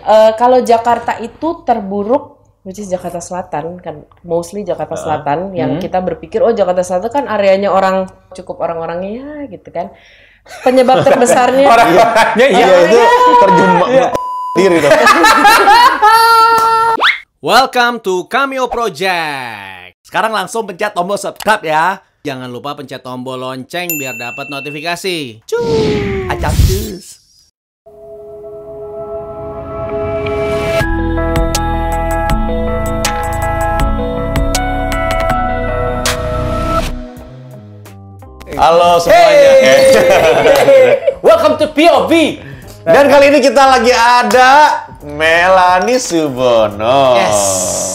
Eh, kalau Jakarta itu terburuk, which is Jakarta Selatan kan, mostly Jakarta Selatan, yang kita berpikir oh Jakarta Selatan kan areanya orang cukup orang-orangnya ya gitu kan. Penyebab terbesarnya Orang-orangnya iya. Iya itu terjun diri dong. Welcome to Cameo Project. Sekarang langsung pencet tombol subscribe ya. Jangan lupa pencet tombol lonceng biar dapat notifikasi. Cus. Acap cus. Halo semuanya. Welcome to POV. Dan kali ini kita lagi ada Melani Subono. Yes.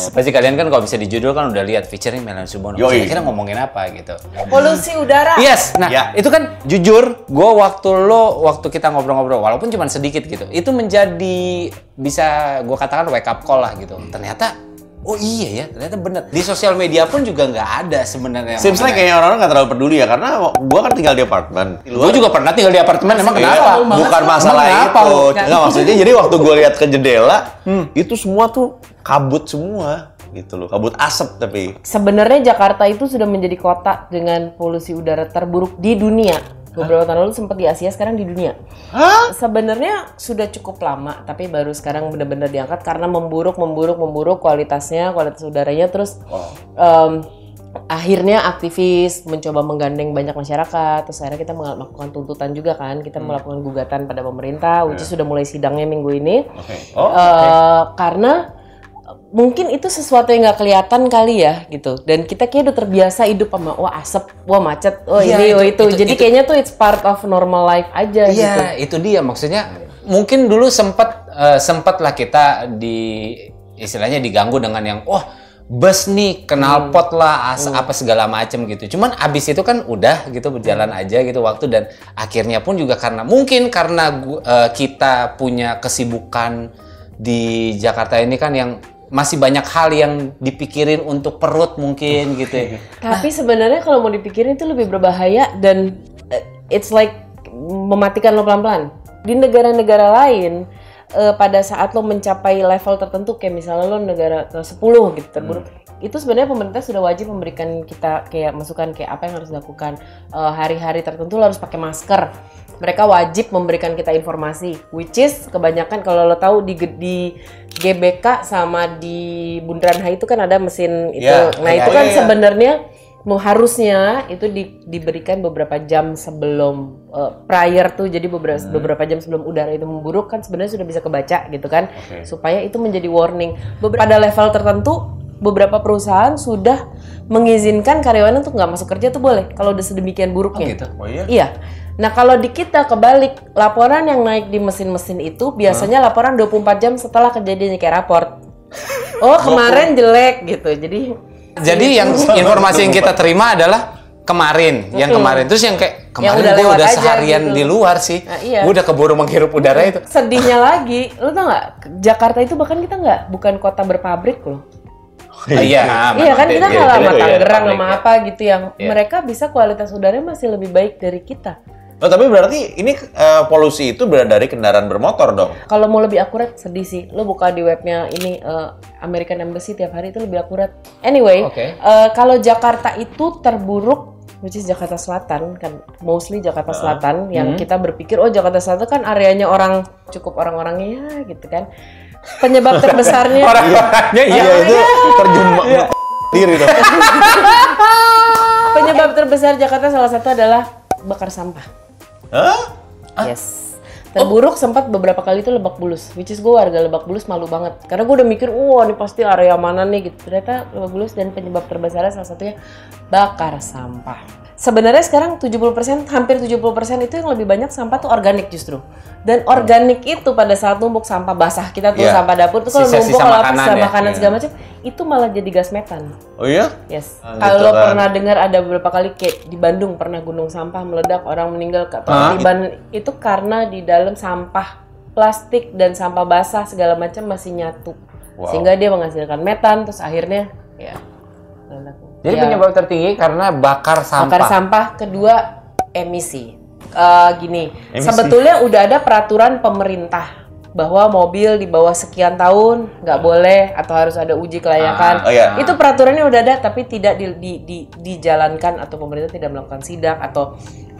Pasti kalian kan kalau bisa di judul kan udah lihat featuring Melanie Subono. Yoi. Kira-kira ngomongin apa gitu. polusi udara. Yes. Nah, Ya. itu kan jujur, gue waktu lo, waktu kita ngobrol-ngobrol, walaupun cuma sedikit gitu, itu menjadi bisa gue katakan wake up call lah gitu. Ternyata, oh iya ya, ternyata bener. Di sosial media pun juga nggak ada sebenarnya. Seems like kayaknya orang-orang nggak terlalu peduli ya karena gua kan tinggal di apartemen. Gue juga pernah tinggal di apartemen, emang Iya, kenapa? bukan masalah Emang kenapa itu. Enggak maksudnya jadi waktu gue lihat ke jendela, itu semua tuh kabut semua gitu loh. Kabut asap tapi. Sebenarnya Jakarta itu sudah menjadi kota dengan polusi udara terburuk di dunia. Beberapa tahun lalu sempat di Asia, sekarang di dunia. Hah? Sebenarnya sudah cukup lama, tapi baru sekarang benar-benar diangkat karena memburuk, memburuk, memburuk kualitasnya, kualitas udaranya. Terus em, akhirnya aktivis mencoba menggandeng banyak masyarakat. Terus akhirnya kita melakukan tuntutan juga kan, kita melakukan gugatan pada pemerintah, which is sudah mulai sidangnya minggu ini. Oke. Oh. Eh, karena mungkin itu sesuatu yang nggak kelihatan kali ya gitu. Dan kita kayak udah terbiasa hidup sama wah asap wah macet wah Iya, ini itu- wah itu, itu- jadi itu- kayaknya tuh it's part of normal life aja gitu. Iya, itu dia. Maksudnya. Mungkin dulu sempat eh, sempat lah kita di istilahnya diganggu dengan yang wah bus nih knalpot lah as apa segala macem gitu. Cuman abis itu kan udah gitu berjalan aja gitu waktu. Dan akhirnya pun juga karena mungkin karena eh, kita punya kesibukan di Jakarta ini kan yang masih banyak hal yang dipikirin untuk perut mungkin gitu. ya. tapi sebenarnya kalau mau dipikirin itu lebih berbahaya dan uh, it's like mematikan lo pelan-pelan di negara-negara lain eh, pada saat lo mencapai level tertentu kayak misalnya lo negara ke 10 gitu terburuk itu sebenarnya pemerintah sudah wajib memberikan kita kayak masukan kayak apa yang harus dilakukan Eh, hari-hari tertentu lo harus pakai masker mereka wajib memberikan kita informasi which is kebanyakan kalau lo tahu di di GBK sama di Bundaran HI itu kan ada mesin itu Ya, nah ya, itu kan ya, ya. sebenarnya mau harusnya itu di- diberikan beberapa jam sebelum uh, prior tuh jadi beberapa Hmm. beberapa jam sebelum udara itu memburuk kan sebenarnya sudah bisa kebaca gitu kan supaya itu menjadi warning Beber- pada level tertentu beberapa perusahaan sudah mengizinkan karyawan untuk nggak masuk kerja tuh boleh kalau udah sedemikian buruknya gitu? Oh iya. Iya. Nah, kalau di kita kebalik, laporan yang naik di mesin-mesin itu biasanya laporan 24 jam setelah kejadiannya kayak raport. Oh, kemarin jelek gitu. Jadi Jadi yang informasi yang kita terima adalah kemarin, yang kemarin. Terus yang kayak kemarin udah gue udah aja seharian gitu. di luar sih. Nah, iya. Gue udah keburu menghirup udara itu. sedihnya lagi, lu tau nggak? Jakarta itu bahkan kita nggak bukan kota berpabrik loh. Ah, iya, iya kan kita iya, kalau iya, sama iya, Tangerang sama iya. apa gitu yang Iya. mereka bisa kualitas udaranya masih lebih baik dari kita. Oh, tapi berarti ini eh, polusi itu berada dari kendaraan bermotor dong. Kalau mau lebih akurat sedih sih. Lo buka di webnya ini eh, American Embassy tiap hari itu lebih akurat. Anyway, Oke. eh, kalau Jakarta itu terburuk which is Jakarta Selatan kan mostly Jakarta Selatan yang kita berpikir oh Jakarta Selatan kan areanya orang cukup orang-orangnya ya gitu kan. Penyebab terbesarnya Orang-orangnya iya. Iya itu terjun diri dong. penyebab terbesar Jakarta salah satu adalah bakar sampah. Hah? Yes. Terburuk sempat beberapa kali itu Lebak Bulus, which is gue warga Lebak Bulus malu banget. Karena gue udah mikir, wah ini pasti area mana nih gitu. Ternyata Lebak Bulus dan penyebab terbesarnya salah satunya bakar sampah. Sebenarnya sekarang 70%, hampir 70% itu yang lebih banyak sampah tuh organik justru. Dan organik itu pada saat numpuk sampah basah kita tuh Iya. sampah dapur tuh kalau numpuk kalau makanan sisa ya? makanan Iya. segala macam itu malah jadi gas metan. Oh iya? Yes. Ah, Kalau gitu kan. pernah dengar ada beberapa kali kayak di Bandung pernah gunung sampah meledak orang meninggal ke Hah? di Bandung itu karena di dalam sampah plastik dan sampah basah segala macam masih nyatu. Wow. Sehingga dia menghasilkan metan terus akhirnya ya meledak. Jadi Ya, penyebab tertinggi karena bakar sampah. bakar sampah, kedua emisi. Eh, gini, Emisi. sebetulnya udah ada peraturan pemerintah bahwa mobil di bawah sekian tahun nggak boleh atau harus ada uji kelayakan. Ah, oh iya. Itu peraturannya udah ada tapi tidak di, di- di- dijalankan atau pemerintah tidak melakukan sidak atau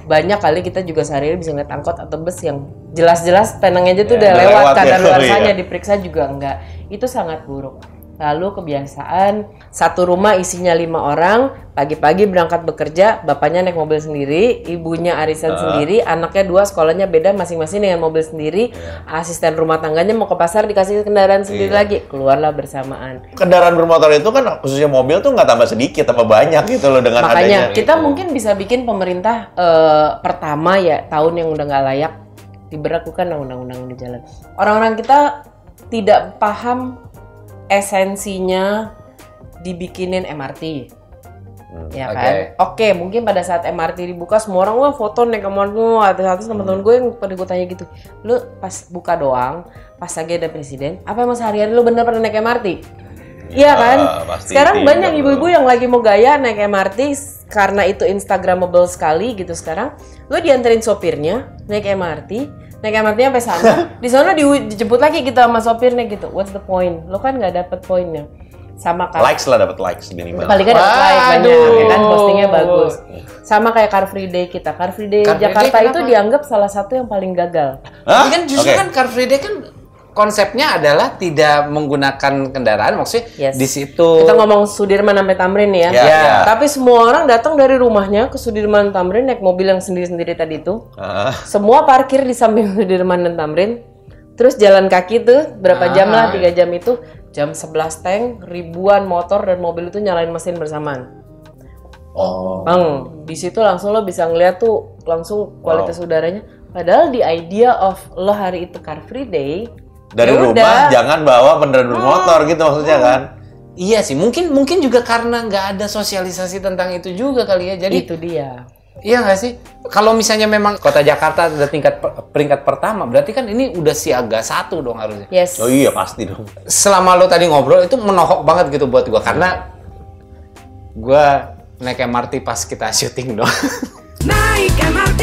banyak kali kita juga sehari-hari bisa ngeliat angkot atau bus yang jelas-jelas penangnya aja tuh udah udah lewat lewat ya, kadar luarsanya iya. diperiksa juga enggak. Itu sangat buruk. Lalu kebiasaan satu rumah isinya lima orang, pagi-pagi berangkat bekerja, bapaknya naik mobil sendiri, ibunya arisan sendiri, anaknya dua sekolahnya beda masing-masing dengan mobil sendiri, asisten rumah tangganya mau ke pasar dikasih kendaraan sendiri lagi, keluarlah bersamaan. Kendaraan bermotor itu kan khususnya mobil tuh nggak tambah sedikit, tambah banyak gitu loh dengan Makanya adanya kita gitu. mungkin bisa bikin pemerintah eh, pertama ya tahun yang udah nggak layak diberlakukan undang-undang di jalan. Orang-orang kita tidak paham esensinya dibikinin MRT. Ya oke. kan? Oke, mungkin pada saat MRT dibuka semua orang wah foto naik MRT ada satu teman-teman gue yang pada gue tanya gitu. Lu pas buka doang, pas lagi ada presiden, apa emang sehari-hari lu bener pernah naik MRT? Iya kan? pasti Sekarang banyak ibu-ibu yang lagi mau gaya naik MRT karena itu instagramable sekali gitu sekarang. Lu dianterin sopirnya naik MRT, naik MRT sampai sana, di sana di- dijemput lagi kita sama sopirnya gitu. What's the point? Lo kan nggak dapet poinnya. Sama kan likes lah dapat likes minimal. paling kan dapat like banyak ya kan postingnya bagus sama kayak Car Free Day kita Car Free Day Car Free Day Jakarta itu kenapa? dianggap salah satu yang paling gagal Hah? Kan justru Oke. kan Car Free Day kan konsepnya adalah tidak menggunakan kendaraan maksudnya Yes. di situ kita ngomong Sudirman sampai Tamrin ya, Ya. ya. tapi semua orang datang dari rumahnya ke Sudirman Tamrin naik mobil yang sendiri-sendiri tadi itu Ah, semua parkir di samping Sudirman dan Tamrin terus jalan kaki tuh berapa jam lah tiga jam itu jam 11 tank ribuan motor dan mobil itu nyalain mesin bersamaan oh. Bang, di situ langsung lo bisa ngeliat tuh langsung kualitas udaranya. Padahal di idea of lo hari itu car free day, Dari ya rumah udah. Hmm. jangan bawa kendaraan bermotor gitu maksudnya kan. Iya sih, mungkin mungkin juga karena nggak ada sosialisasi tentang itu juga kali ya. Jadi itu dia. iya nggak sih? Kalau misalnya memang kota Jakarta ada tingkat per- peringkat pertama, berarti kan ini udah siaga satu dong harusnya. Yes. Oh iya pasti dong. Selama lo tadi ngobrol itu menohok banget gitu buat gua karena gua naik MRT pas kita syuting dong. Naik MRT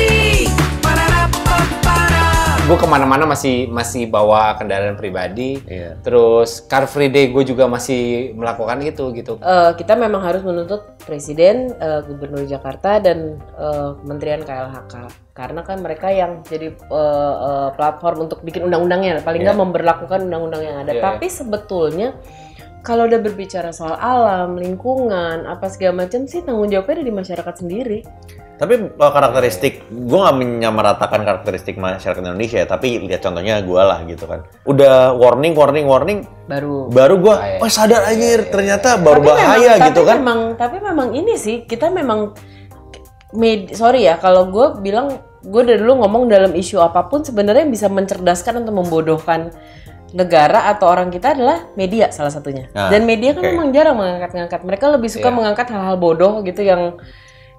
gue ke mana-mana masih masih bawa kendaraan pribadi. Iya. Terus Car Free Day gue juga masih melakukan itu gitu. Eh, kita memang harus menuntut presiden, eh, gubernur Jakarta dan eh, kementerian KLHK karena kan mereka yang jadi eh, eh, platform untuk bikin undang-undangnya, paling nggak memberlakukan undang-undang yang ada. Iya, Tapi sebetulnya kalau udah berbicara soal alam, lingkungan, apa segala macam sih tanggung jawabnya ada di masyarakat sendiri. Tapi uh, karakteristik, gue nggak menyamaratakan karakteristik masyarakat Indonesia ya, tapi lihat contohnya gue lah gitu kan. Udah warning, warning, warning, Baru baru gue, Bahaya. oh sadar anjir, ternyata baru tapi bahaya memang, gitu tapi kan. Memang, tapi memang ini sih kita memang med, sorry ya kalau gue bilang gue dari dulu ngomong dalam isu apa pun sebenarnya yang bisa mencerdaskan atau membodohkan negara atau orang kita adalah media salah satunya. Nah, Dan media kan oke. memang jarang mengangkat-ngangkat. Mereka lebih suka Iya. mengangkat hal-hal bodoh gitu yang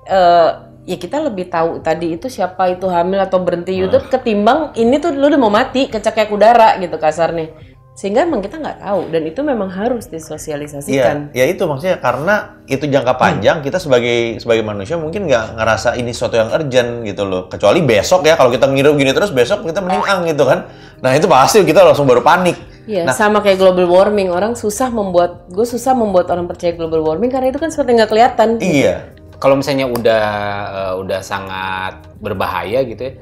eh, ya kita lebih tahu tadi itu siapa itu hamil atau berhenti YouTube ketimbang ini tuh lu udah mau mati kecak kayak udara gitu kasarnya. Sehingga emang kita nggak tahu dan itu memang harus disosialisasikan. Iya, ya itu maksudnya karena itu jangka panjang kita sebagai sebagai manusia mungkin nggak ngerasa ini sesuatu yang urgent gitu loh. Kecuali besok ya kalau kita ngirup gini terus besok kita meninggal gitu kan. Nah itu pasti kita langsung baru panik. Iya, Nah. sama kayak global warming. Orang susah membuat, gue susah membuat orang percaya global warming karena itu kan seperti nggak kelihatan. Iya. Kalau misalnya udah eh, udah sangat berbahaya gitu ya,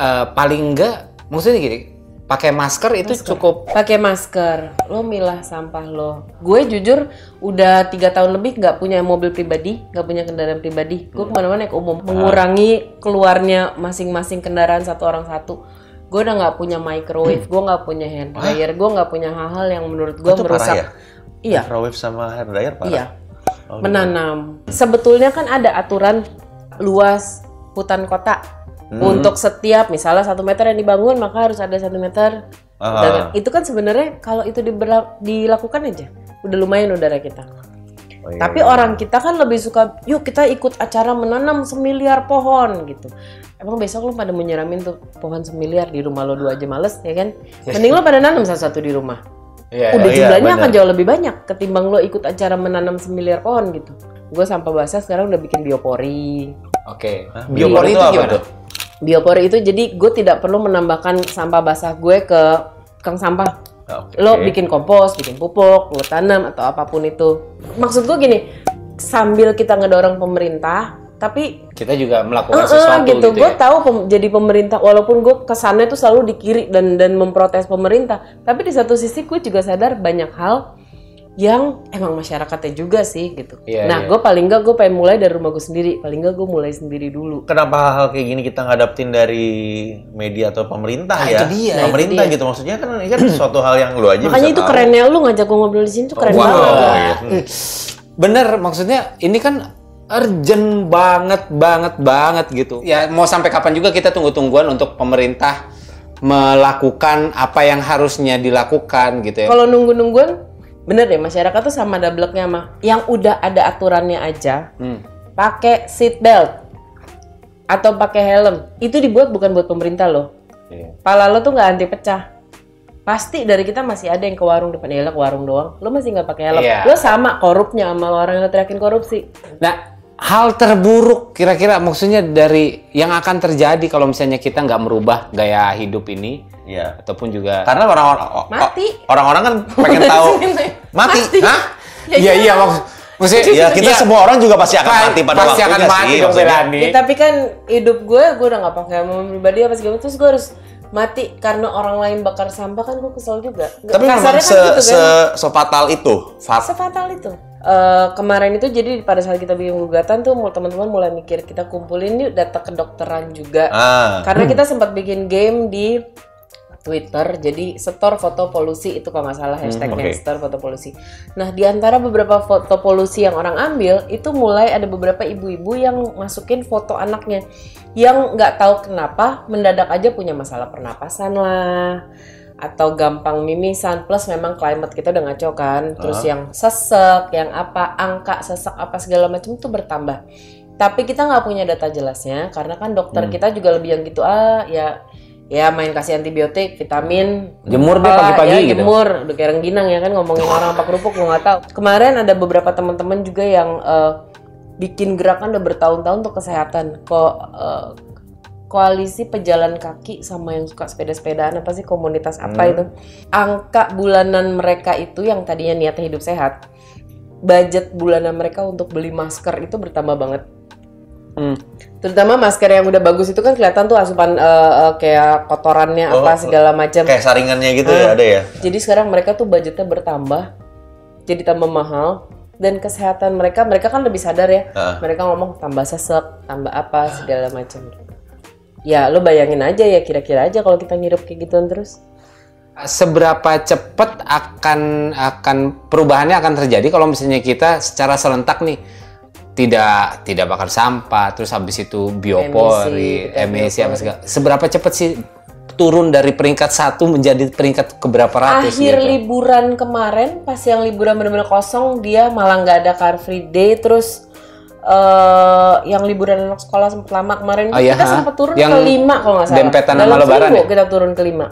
eh, paling enggak maksudnya gini, pakai masker itu cukup Pakai masker, lo milah sampah lo. Gue jujur udah tiga tahun lebih nggak punya mobil pribadi, nggak punya kendaraan pribadi. Gue ke mana-mana naik umum, mengurangi keluarnya masing-masing kendaraan satu orang satu. Gue udah nggak punya microwave, gue nggak punya hand dryer, gue nggak punya hal-hal yang menurut gue parah merusak. ya? Iya, Microwave sama hair dryer parah. Iya. Oh, menanam. Sebetulnya kan ada aturan luas hutan kota Hmm. untuk setiap misalnya satu meter yang dibangun maka harus ada satu meter. Ah. udara. Itu kan sebenarnya kalau itu dilakukan aja udah lumayan udara kita. Oh, iya, Tapi iya. orang kita kan lebih suka, yuk kita ikut acara menanam semiliar pohon gitu. Emang besok lu pada mau nyiramin tuh pohon semiliar di rumah lo dua aja males ya kan? Mending lo pada nanam satu-satu di rumah. Iya, Udah iya, jumlahnya akan benar. jauh lebih banyak ketimbang lo ikut acara menanam semiliar pohon gitu. Gue sampah basah sekarang udah bikin biopori. Oke. Hah? Biopori itu apa gimana? tuh? Biopori itu jadi gue tidak perlu menambahkan sampah basah gue ke tukang sampah. Oke. Lo bikin kompos, bikin pupuk, lo tanam atau apa pun itu. Maksud gue gini, sambil kita ngedorong pemerintah, tapi Kita juga melakukan eh, sesuatu gitu. gitu, gue ya. tahu pem- jadi pemerintah walaupun gue kesannya tuh selalu di kiri dan dan memprotes pemerintah, tapi di satu sisi gue juga sadar banyak hal yang emang masyarakatnya juga sih gitu. Iya, nah, iya. gue paling nggak gue pengen mulai dari rumah gue sendiri. Paling nggak gue mulai sendiri dulu. Kenapa hal-hal kayak gini kita ngadaptin dari media atau pemerintah Nah, ya? itu dia. Nah, Pemerintah itu dia. gitu maksudnya kan ini kan suatu hal yang lu aja Makanya bisa itu tahu. kerennya lu ngajak gue ngobrol di sini tuh keren Wow, banget. iya. Bener, maksudnya ini kan urgent banget, banget, banget gitu. Ya mau sampai kapan juga kita tunggu-tungguan untuk pemerintah melakukan apa yang harusnya dilakukan gitu ya. Kalau nunggu-nungguan, bener deh masyarakat tuh sama dableknya mah. Yang udah ada aturannya aja, Hmm. pakai seat belt atau pakai helm. Itu dibuat bukan buat pemerintah loh. Iya. Pala lo tuh nggak anti pecah. Pasti dari kita masih ada yang ke warung depan ya ke warung doang. Lo masih nggak pakai helm. Iya. Lo sama korupnya sama orang yang teriakin korupsi. Nah, hal terburuk kira-kira maksudnya dari yang akan terjadi kalau misalnya kita nggak merubah gaya hidup ini Iya. ataupun juga Karena orang-orang Mati. orang-orang kan pengen tahu mati. Mati. Hah? Iya iya maksud maksudnya Ya kita iya, semua orang juga pasti akan mati pada pasti waktunya akan mati sih. dong. Belani. Ya, tapi kan hidup gue, gue udah nggak pakai mobil pribadi apa segala terus gue harus mati karena orang lain bakar sampah kan gue kesel juga. Tapi memang se, kan gitu se, kan. sefatal itu. Fat. Sefatal itu. Eh, kemarin itu jadi pada saat kita bikin gugatan tuh teman-teman mulai mikir kita kumpulin yuk data kedokteran juga. Ah. Karena kita sempat bikin game di Twitter, jadi setor foto polusi itu kalau nggak salah hashtagnya oke. setor foto polusi. Nah di antara beberapa foto polusi yang orang ambil itu mulai ada beberapa ibu-ibu yang masukin foto anaknya yang nggak tahu kenapa mendadak aja punya masalah pernapasan lah atau gampang mimisan plus memang climate kita udah ngaco kan. Terus yang sesek yang apa angka sesek apa segala macam itu bertambah. Tapi kita nggak punya data jelasnya karena kan dokter kita juga lebih yang gitu ah ya ya main kasih antibiotik vitamin. Jemur deh apalah, pagi-pagi ya, gitu. jemur. Udah kayak rengginang ya kan ngomongin orang apa kerupuk lu nggak tahu. Kemarin ada beberapa teman-teman juga yang eh, bikin gerakan udah bertahun-tahun untuk kesehatan. Kok eh, koalisi pejalan kaki sama yang suka sepeda-sepedaan apa sih komunitas apa itu angka bulanan mereka itu yang tadinya niatnya hidup sehat budget bulanan mereka untuk beli masker itu bertambah banget Hmm. terutama masker yang udah bagus itu kan kelihatan tuh asupan eh, eh, kayak kotorannya Oh, apa segala macam Kayak saringannya gitu Ah. ya ada ya. jadi sekarang mereka tuh budgetnya bertambah, jadi tambah mahal dan kesehatan mereka mereka kan lebih sadar ya. Ah. Mereka ngomong tambah sesek, tambah apa segala macam. Ya lo bayangin aja ya kira-kira aja kalau kita ngirup kayak gituan terus. seberapa cepat akan akan perubahannya akan terjadi kalau misalnya kita secara serentak nih tidak tidak bakar sampah terus habis itu biopori Emisi, apa segala seberapa cepat sih turun dari peringkat satu menjadi peringkat keberapa ratus Akhir gitu? liburan kemarin pas yang liburan bener-bener kosong dia malah nggak ada car free day terus eh yang liburan anak sekolah sempat lama kemarin Oh, itu iya, kita ha? sempat turun Yang ke lima kalau nggak salah. dempetan sama Dalam lebaran ya? kita turun ke lima.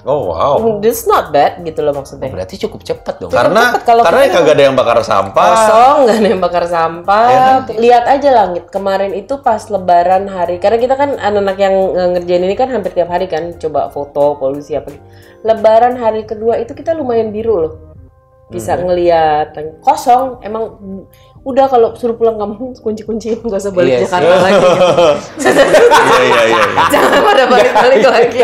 Oh wow. That's not bad gitu loh maksudnya. berarti cukup cepat dong Karena cepet kalau karena kita kagak ada yang bakar sampah. kosong nggak ada yang bakar sampah Iya lihat aja langit kemarin itu pas lebaran hari karena kita kan anak-anak yang ngerjain ini kan hampir tiap hari kan coba foto polusi apa gitu. lebaran hari kedua itu kita lumayan biru loh bisa Hmm. ngeliat kosong emang udah kalau suruh pulang kamu kunci-kunci nggak usah balik Iya sih. Jakarta lagi gitu. Iya iya iya. iya. jangan pada balik-balik lagi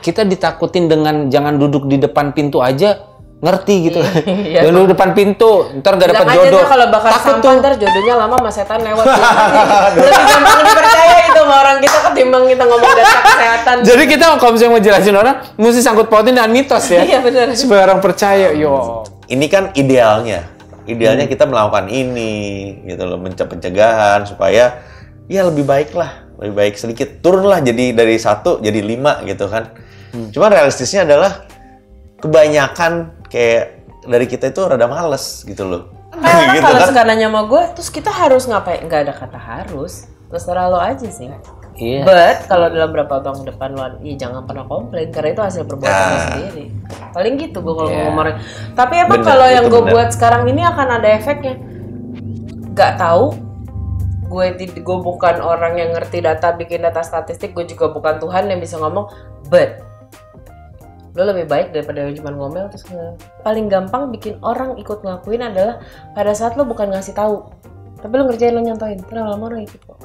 kita ditakutin dengan jangan duduk di depan pintu aja ngerti gitu Iya. jangan duduk depan pintu ntar gak dapat jodoh tuh kalau bakar takut sampah tuh ntar jodohnya lama sama setan lewat. Lebih gampang dipercaya itu sama orang kita ketimbang kita ngomong data kesehatan. Jadi kita kalau misalnya mau jelasin orang, mesti sangkut pautin dengan mitos ya. Iya benar. Supaya orang percaya, yo. Ini kan idealnya. Idealnya Hmm. kita melakukan ini gitu loh, mencegah pencegahan supaya ya lebih baik lah, lebih baik sedikit turunlah jadi dari satu jadi lima gitu kan. Hmm. Cuma realistisnya adalah kebanyakan kayak dari kita itu rada males gitu loh. Karena gitu kalau kan. sekarang nanya sama gue, terus kita harus ngapain? Nggak ada kata harus. Terserah lo aja sih. Iya. But kalau dalam beberapa tahun ke depan lo, ya jangan pernah komplain karena itu hasil perbuatan lo Nah. sendiri. Paling gitu gue kalau Iya. ngomong. Tapi emang Bener, kalau yang gue buat sekarang ini akan ada efeknya. Gak tahu. Gue gue bukan orang yang ngerti data, bikin data statistik. Gue juga bukan Tuhan yang bisa ngomong. But lo lebih baik daripada cuma ngomel terus nge- paling gampang bikin orang ikut ngelakuin adalah pada saat lo bukan ngasih tahu tapi lo ngerjain lo nyontoin terus lama orang ikut kok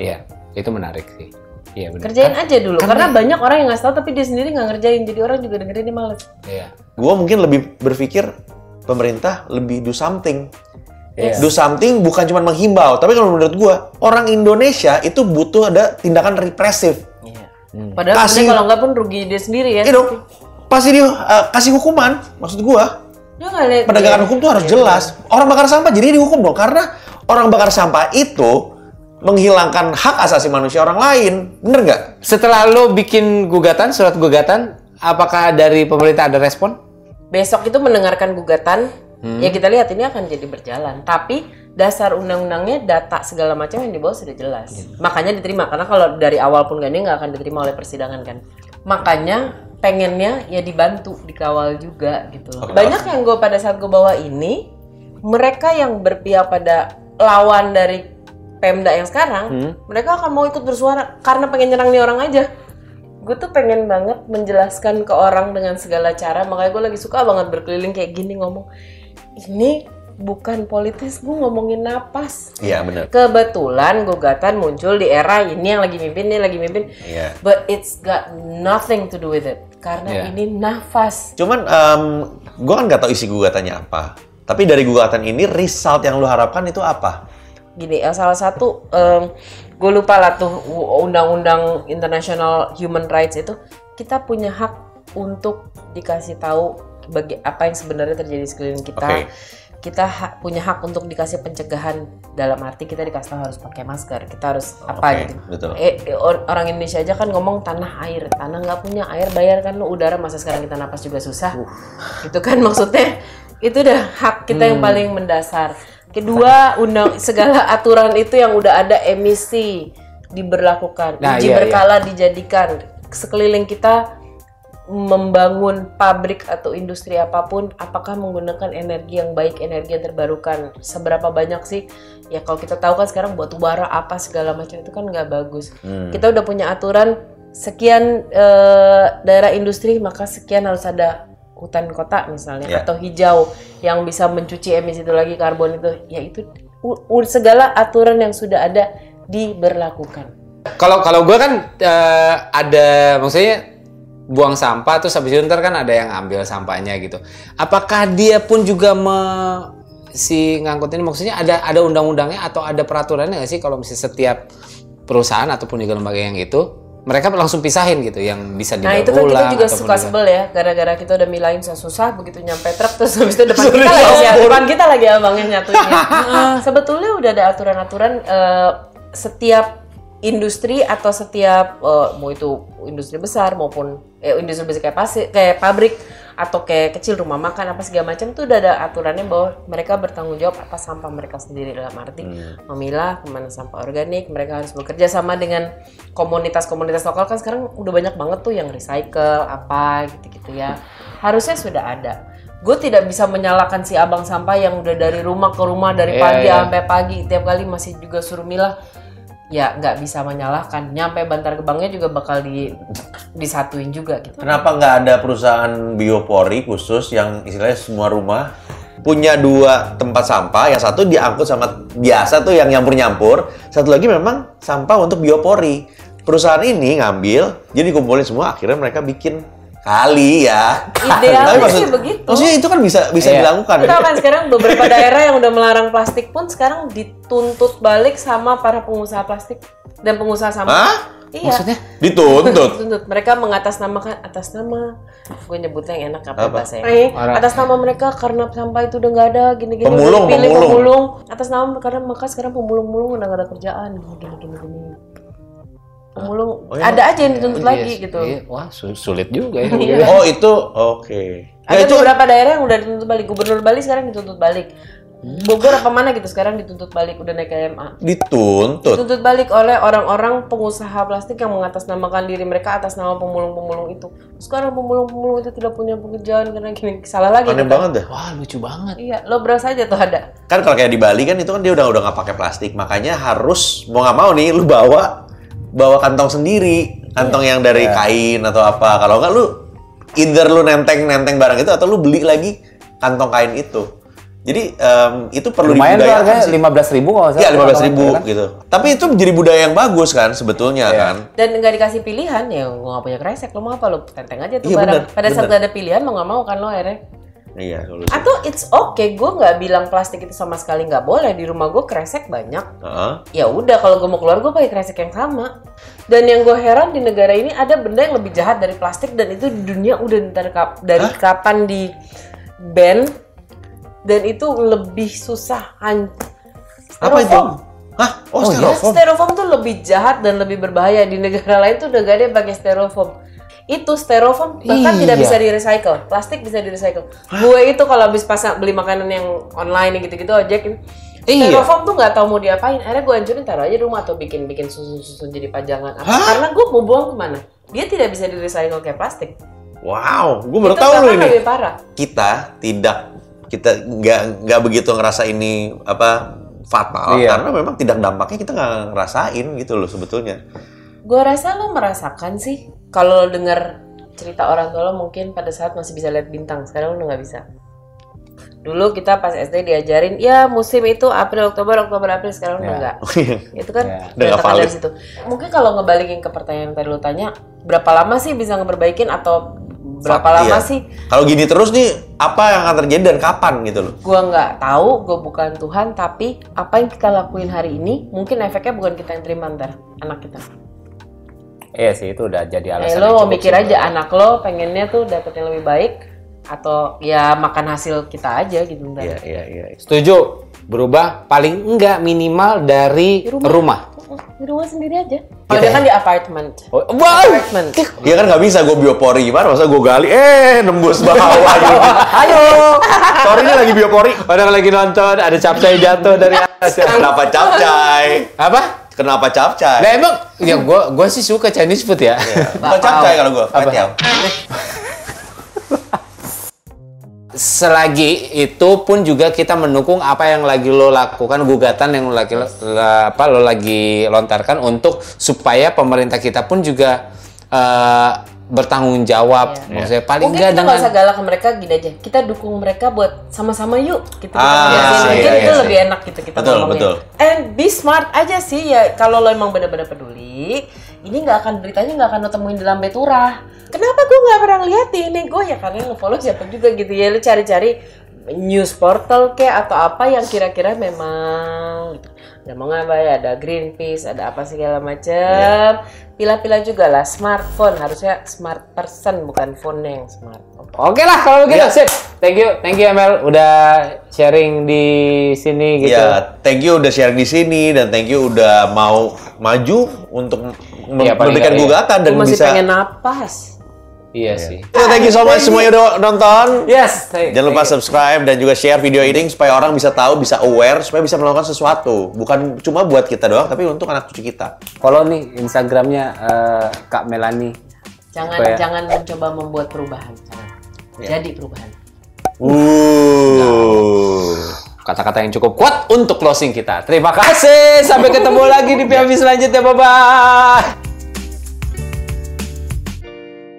Iya, itu menarik sih. Iya benar. kerjain aja dulu karena banyak orang yang ngasih tahu tapi dia sendiri nggak ngerjain jadi orang juga dengerin dia males Iya. Gue mungkin lebih berpikir pemerintah lebih do something. Iya. Do something bukan cuma menghimbau, tapi kalau menurut gue orang Indonesia itu butuh ada tindakan represif. padahal Kasih- kalau nggak pun rugi dia sendiri ya Iya dong, pasti dia uh, kasih hukuman. Maksud nggak lihat penegakan hukum tuh harus jelas. Orang bakar sampah jadi dihukum dong, karena orang bakar sampah itu menghilangkan hak asasi manusia orang lain, bener nggak? Setelah lo bikin gugatan, surat gugatan, apakah dari pemerintah ada respon? besok itu mendengarkan gugatan ya kita lihat ini akan jadi berjalan. Tapi dasar undang-undangnya data segala macam yang dibawa sudah jelas. Makanya diterima karena kalau dari awal pun gak ini nggak akan diterima oleh persidangan kan. Makanya pengennya ya dibantu dikawal juga gitu. Loh Oke. banyak yang gue pada saat gue bawa ini mereka yang berpihak pada lawan dari Pemda yang sekarang mereka akan mau ikut bersuara karena pengen nyerang nih orang aja gue tuh pengen banget menjelaskan ke orang dengan segala cara makanya gue lagi suka banget berkeliling kayak gini ngomong ini bukan politis gue ngomongin napas Iya bener. kebetulan gugatan muncul di era ini yang lagi mimpin ini lagi mimpin Iya. but it's got nothing to do with it karena Iya. ini nafas Cuman gue kan nggak tahu isi gugatannya apa. Tapi dari gugatan ini result yang lu harapkan itu apa? Gini ya salah satu gue lupa lah tuh undang-undang international human rights itu kita punya hak untuk dikasih tahu bagi apa yang sebenarnya terjadi di sekeliling kita Oke. kita ha- punya hak untuk dikasih pencegahan dalam arti kita dikasih tahu harus pakai masker kita harus apa gitu betul. eh, eh, or- orang Indonesia aja kan ngomong tanah air tanah nggak punya air bayar kan lu udara masa sekarang kita napas juga susah itu kan maksudnya itu udah hak kita Hmm. yang paling mendasar kedua undang segala aturan itu yang udah ada emisi diberlakukan. Nah, uji iya, berkala dijadikan. Sekeliling kita membangun pabrik atau industri apa pun apakah menggunakan energi yang baik energi yang terbarukan? Seberapa banyak sih? Ya kalau kita tahu kan sekarang batu bara apa segala macam itu kan nggak bagus. Kita udah punya aturan sekian eh, daerah industri maka sekian harus ada hutan kota misalnya Ya. atau hijau yang bisa mencuci emisi itu lagi karbon itu ya itu u- u- segala aturan yang sudah ada diberlakukan Kalau kalau gue kan eh, ada maksudnya buang sampah terus habis itu ntar kan ada yang ambil sampahnya gitu. Apakah dia pun juga me, si ngangkut ini maksudnya ada ada undang-undangnya atau ada peraturannya nggak sih kalau misalnya setiap perusahaan ataupun juga lembaga yang itu mereka langsung pisahin gitu yang bisa Nah didaur itu kan kita juga suka sebel ya, gara-gara kita udah milain susah-susah, begitu nyampe truk terus habis itu depan kita lagi ya, depan kita lagi abangnya nyatunya. Nah, sebetulnya udah ada aturan-aturan eh, setiap industri atau setiap eh, mau itu industri besar maupun eh, industri besar kayak pasir, kayak pabrik atau kayak kecil rumah makan apa segala macam tuh udah ada aturannya bahwa mereka bertanggung jawab atas sampah mereka sendiri. Dalam arti memilah ke mana sampah organik mereka harus bekerja sama dengan komunitas-komunitas lokal. Kan sekarang udah banyak banget tuh yang recycle apa gitu-gitu ya. Harusnya sudah ada. Gue tidak bisa menyalahkan si abang sampah yang udah dari rumah ke rumah dari Iya, pagi iya. sampai pagi tiap kali masih juga suruh milah ya nggak bisa menyalahkan. Nyampe bantar gebangnya juga bakal di disatuin juga gitu. Kenapa nggak ada perusahaan biopori khusus yang istilahnya semua rumah punya dua tempat sampah, yang satu diangkut sama biasa tuh yang nyampur-nyampur, satu lagi memang sampah untuk biopori. Perusahaan ini ngambil, jadi kumpulin semua, akhirnya mereka bikin kali ya. Idealnya Tapi sih begitu. Maksudnya itu kan bisa bisa Iya. dilakukan. Kita kan sekarang beberapa daerah yang udah melarang plastik pun sekarang dituntut balik sama para pengusaha plastik dan pengusaha sampah. Hah? Iya. Maksudnya? Dituntut. Dituntut. Mereka mengatasnamakan atas nama gue nyebutnya yang enak apa, Apa? bahasanya? Eh, atas nama mereka karena sampah itu udah nggak ada gini-gini Pemulung, pilih pemulung. pemulung atas nama karena maka sekarang pemulung-pemulung udah nggak ada kerjaan gini gini gini pemulung Oh, iya. ada aja yang dituntut lagi Iya, gitu iya. Wah, su- sulit juga ya. Iya. Oh itu oke. Ya ada itu beberapa daerah yang udah dituntut balik gubernur Bali sekarang dituntut balik Bogor apa mana gitu sekarang dituntut balik udah naik ke MA dituntut. dituntut balik oleh orang-orang pengusaha plastik yang mengatasnamakan diri mereka atas nama pemulung-pemulung itu sekarang pemulung-pemulung itu tidak punya pekerjaan karena gini salah lagi Aneh banget dah. Wah, lucu banget. iya lo beras aja tuh ada kan kalau kayak di Bali kan itu kan dia udah udah nggak pakai plastik makanya harus mau nggak mau nih lu bawa bawa kantong sendiri kantong yang dari kain atau apa kalau nggak lu either lu nenteng-nenteng barang itu atau lu beli lagi kantong kain itu. Jadi em, itu perlu Lumayan tuh dibudayakan harganya sih. lima belas ribu kalau nggak Iya, salah. lima belas ribu Kan? gitu. Tapi itu menjadi budaya yang bagus kan sebetulnya Iya. kan. Dan nggak dikasih pilihan ya gue nggak punya kresek lo mau apa lo tenteng aja tuh Iya, barang. bener, Pada saat bener. nggak ada pilihan lo nggak mau kan lo akhirnya. Iya, kalau Atau it's okay, gue nggak bilang plastik itu sama sekali nggak boleh. Di rumah gue kresek banyak. Heeh. Ya udah kalau gue mau keluar gue pakai kresek yang sama. Dan yang gue heran di negara ini ada benda yang lebih jahat dari plastik dan itu di dunia udah dari, kap- dari kapan di ban dan itu lebih susah han- Apa itu? Hah? Oh, Oh, iya? styrofoam. Styrofoam tuh lebih jahat dan lebih berbahaya di negara lain tuh udah gak ada yang pakai styrofoam. Itu styrofoam bahkan Iya. tidak bisa di recycle. Plastik bisa di recycle. Gue itu kalau habis pas beli makanan yang online gitu-gitu ojek Iya. Styrofoam tuh nggak tahu mau diapain. Akhirnya gue hancurin taruh aja di rumah atau bikin bikin susun-susun jadi pajangan. Apa? Karena gue mau buang ke mana? Dia tidak bisa di recycle kayak plastik. Wow, gue baru tahu bahkan ini. lebih parah. Kita tidak kita nggak nggak begitu ngerasa ini apa fatal Iya. karena memang tidak dampaknya kita nggak ngerasain gitu loh sebetulnya. Gue rasa lo merasakan sih. Kalau lo denger cerita orang tua lo mungkin pada saat masih bisa lihat bintang. Sekarang lo nggak bisa. Dulu kita pas SD diajarin, ya musim itu April, Oktober, Oktober, April. Sekarang udah Ya. enggak. Itu kan Ya. Udah valid. dari situ. Mungkin kalau ngebalikin ke pertanyaan yang tadi lo tanya, berapa lama sih bisa ngeperbaikin atau berapa Fa- lama iya. sih? Kalau gini terus nih apa yang akan terjadi dan kapan gitu loh? Gua nggak tahu, gue bukan Tuhan, tapi apa yang kita lakuin hari ini, mungkin efeknya bukan kita yang terima ntar, anak kita. Iya sih itu udah jadi Eh, alasan. lo yang mau mikir sih. aja anak lo pengennya tuh dapet yang lebih baik atau ya makan hasil kita aja gitu. Iya iya iya. Setuju. Berubah paling enggak minimal dari Di rumah. rumah. Di rumah sendiri aja. Kalau dia kan di apartemen. Oh, wow. Apartemen. Ya kan nggak bisa gue biopori gimana? Masa gue gali, eh nembus bawah gitu. Ayo, sorry ini lagi biopori. Orang lagi nonton ada capcay jatuh dari atas. ya. Kenapa capcay? Apa? Kenapa capcay? Nah emang ya gua gua sih suka Chinese food ya. Bukan capcay kalau gue, Apa? Selagi itu pun juga kita mendukung apa yang lagi lo lakukan gugatan yang lo lagi la- apa lo lagi lontarkan untuk supaya pemerintah kita pun juga eh, bertanggung jawab. Iya. Maksudnya paling Mungkin enggak kita dengan nggak usah galak ke mereka gini aja. Kita dukung mereka buat sama-sama yuk. Gitu kita Ah, ngomongin. iya, Mungkin iya, itu iya. lebih enak gitu kita Betul, ngomongnya. betul. And be smart aja sih ya. Kalau lo emang bener-bener peduli, ini nggak akan beritanya nggak akan lo temuin di lambe turah. Kenapa gue nggak pernah lihat di ini gue ya karena yang follow siapa juga gitu ya. Lo cari-cari news portal kayak atau apa yang kira-kira memang gitu. Ada mengapa ya ada Greenpeace ada apa segala macam pilah-pilah juga lah smartphone harusnya smart person bukan phone yang smart Oke lah kalau begitu Iya. sip. Thank you, thank you Emel udah sharing di sini gitu. Ya, thank you udah sharing di sini dan thank you udah mau maju untuk mem- Iya, paling memberikan iya. gugatan dan masih bisa. pengen napas Iya sih. So, thank you so much semuanya udah nonton. Yes. thank- Jangan lupa thank you. subscribe dan juga share video ini supaya orang bisa tahu, bisa aware, supaya bisa melakukan sesuatu. Bukan cuma buat kita doang, tapi untuk anak cucu kita. Follow nih Instagramnya eh, Kak Melani. jangan Supaya- jangan mencoba membuat perubahan jangan jadi perubahan Uh. Kata-kata yang cukup kuat untuk closing kita. Terima kasih. Sampai ketemu lagi di PMV selanjutnya. Bye bye.